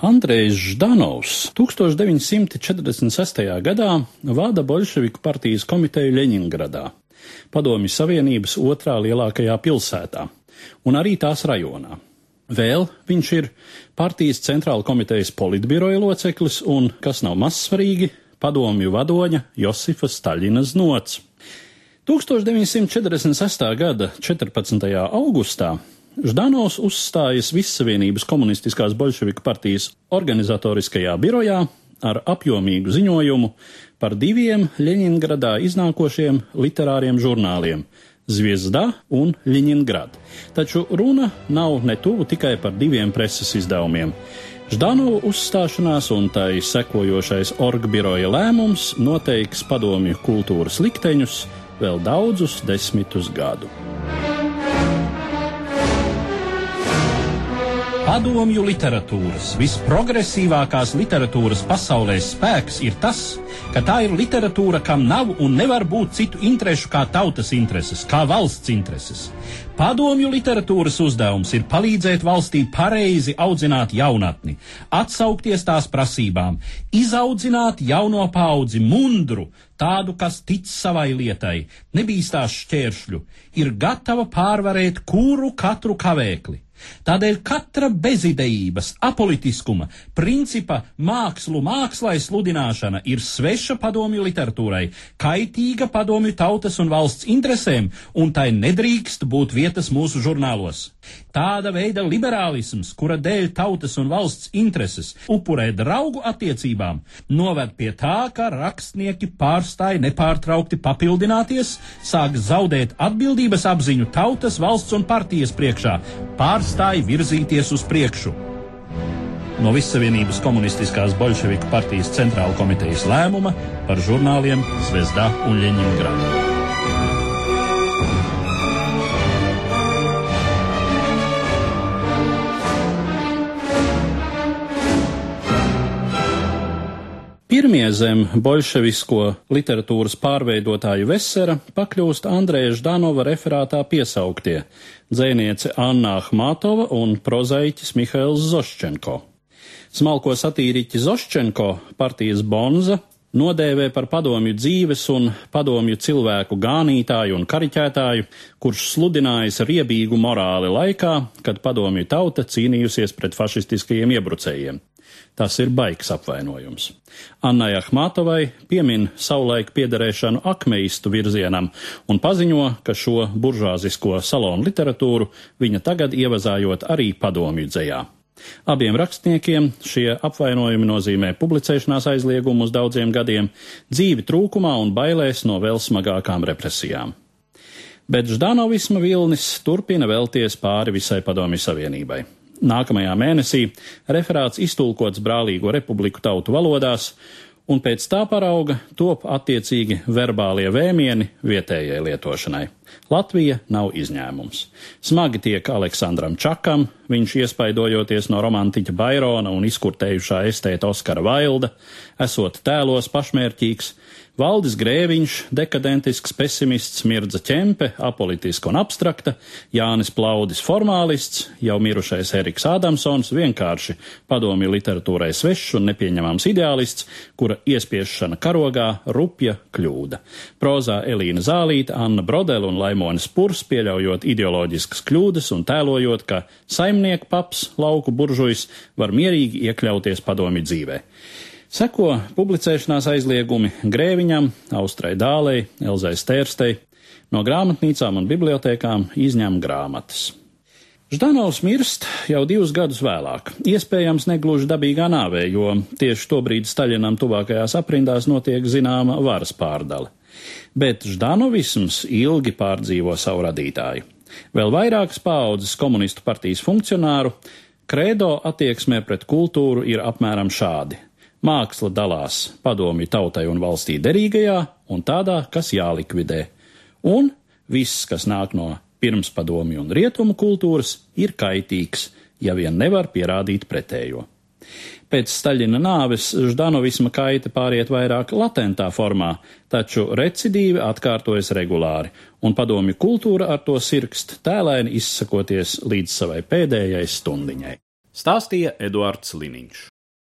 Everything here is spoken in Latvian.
Andrejs Ždanovs 1946. gadā vada Bolševiku partijas komiteju Ļeņingradā, Padomju Savienības otrā lielākajā pilsētā, un arī tās rajonā. Vēl viņš ir partijas centrāla komitejas politbiroja loceklis un, kas nav mazsvarīgi, padomju vadoņa Josifa Staļina znots. 1946. gada 14. augustā Ždanovs uzstājas Vissavienības komunistiskās bolševiku partijas organizatoriskajā birojā ar apjomīgu ziņojumu par diviem Ļeņingradā iznākošiem literāriem žurnāliem - Zviezda un Ļeņingrad. Taču runa nav ne tuvu tikai par diviem preses izdevumiem. Ždanova uzstāšanās un tai sekojošais orgbiroja lēmums noteiks padomju kultūras likteņus vēl daudzus desmitus gadu. Padomju literatūras visprogresīvākās literatūras pasaulē spēks ir tas, ka tā ir literatūra, kam nav un nevar būt citu interešu kā tautas intereses, kā valsts intereses. Padomju literatūras uzdevums ir palīdzēt valstī pareizi audzināt jaunatni, atsaukties tās prasībām, izaudzināt jauno paudzi mundru, tādu, kas tic savai lietai, nebīstās šķēršļu, ir gatava pārvarēt kuru katru kavēkli. Tādēļ katra bezidejības, apolitiskuma, principa mākslu mākslai sludināšana ir sveša padomju literatūrai, kaitīga padomju tautas un valsts interesēm, un tai nedrīkst būt vietas mūsu žurnālos. Tāda veida liberālisms, kura dēļ tautas un valsts intereses upurē draugu attiecībām, noved pie tā, ka rakstnieki pārstāja nepārtraukti papildināties, sāk zaudēt atbildības apziņu tautas, valsts un partijas priekšā, pārstāja pārstāja virzīties uz priekšu. No Vissavienības komunistiskās bolševiku partijas centrāla komitejas lēmuma par žurnāliem Zvezda un Ļeņingrada. Pirmie zem bolševisko literatūras pārveidotāju Vesera pakļūst Andrēja Ždanova referātā piesauktie dzēniece Anna Ahmatova un prozaiķis Mihails Zoščenko. Smalko satīriķi Zoščenko partijas bonza nodēvē par padomju dzīves un padomju cilvēku gānītāju un kariķētāju, kurš sludinājis riebīgu morāli laikā, kad padomju tauta cīnījusies pret fašistiskajiem iebrucējiem. Tas ir baigs apvainojums. Annai Ahmatovai piemin savulaik piederēšanu akmeistu virzienam un paziņo, ka šo buržāzisko salonu literatūru viņa tagad ievazājot arī padomju dzējā. Abiem rakstniekiem šie apvainojumi nozīmē publicēšanās aizliegumu uz daudziem gadiem, dzīvi trūkumā un bailēs no vēl smagākām represijām. Bet Ždanovisma vilnis turpina vēlties pāri visai padomju savienībai. Nākamajā mēnesī referāts iztulkots brālīgo republiku tautu valodās, un pēc tā parauga top attiecīgi verbālie vēmieni vietējai lietošanai. Latvija nav izņēmums. Smagi tiek Aleksandram Čakam, viņš iespaidojoties no romantiķa Bairona un izkurtējušā estēta Oskara Vailda, esot tēlos pašmērķīgs, Valdis Grēviņš, dekadentisks pesimists, Mirdza ķempe, apolitiska un abstrakta, Jānis Plaudis formālists, jau mirušais Eriks Ādamsons, vienkārši padomju literatūrai svešs un nepieņemams ideālists, kura iespiešana karogā rupja kļūda. Prozā Elīna Zālīta, Anna Brodela un Laimonis Purs pieļaujot ideoloģiskas kļūdas un tēlojot, ka saimnieku paps, lauku buržujs var mierīgi iekļauties padomju dzīvē. Seko publicēšanās aizliegumi Grēviņam, Austrai Dālei, Elzai Stērstei, no grāmatnīcām un bibliotēkām izņem grāmatas. Ždanovs mirst jau divus gadus vēlāk, iespējams negluži dabīgā nāvē, jo tieši tobrīd Staļinam tuvākajās aprindās notiek zināma varas pārdale. Bet Ždanovisms ilgi pārdzīvo savu radītāju. Vēl vairākas paaudzes komunistu partijas funkcionāru kredo attieksmē pret kultūru ir apmēram šādi Māksla dalās padomju tautai un valstī derīgajā un tādā, kas jālikvidē, un viss, kas nāk no pirmspadomju un rietumu kultūras, ir kaitīgs, ja vien nevar pierādīt pretējo. Pēc Staļina nāves ždanovisma kaita pāriet vairāk latentā formā, taču recidīvi atkārtojas regulāri, un padomju kultūra ar to sirkst tēlēni izsakoties līdz savai pēdējai stundiņai. Stāstīja Eduards Liniņš.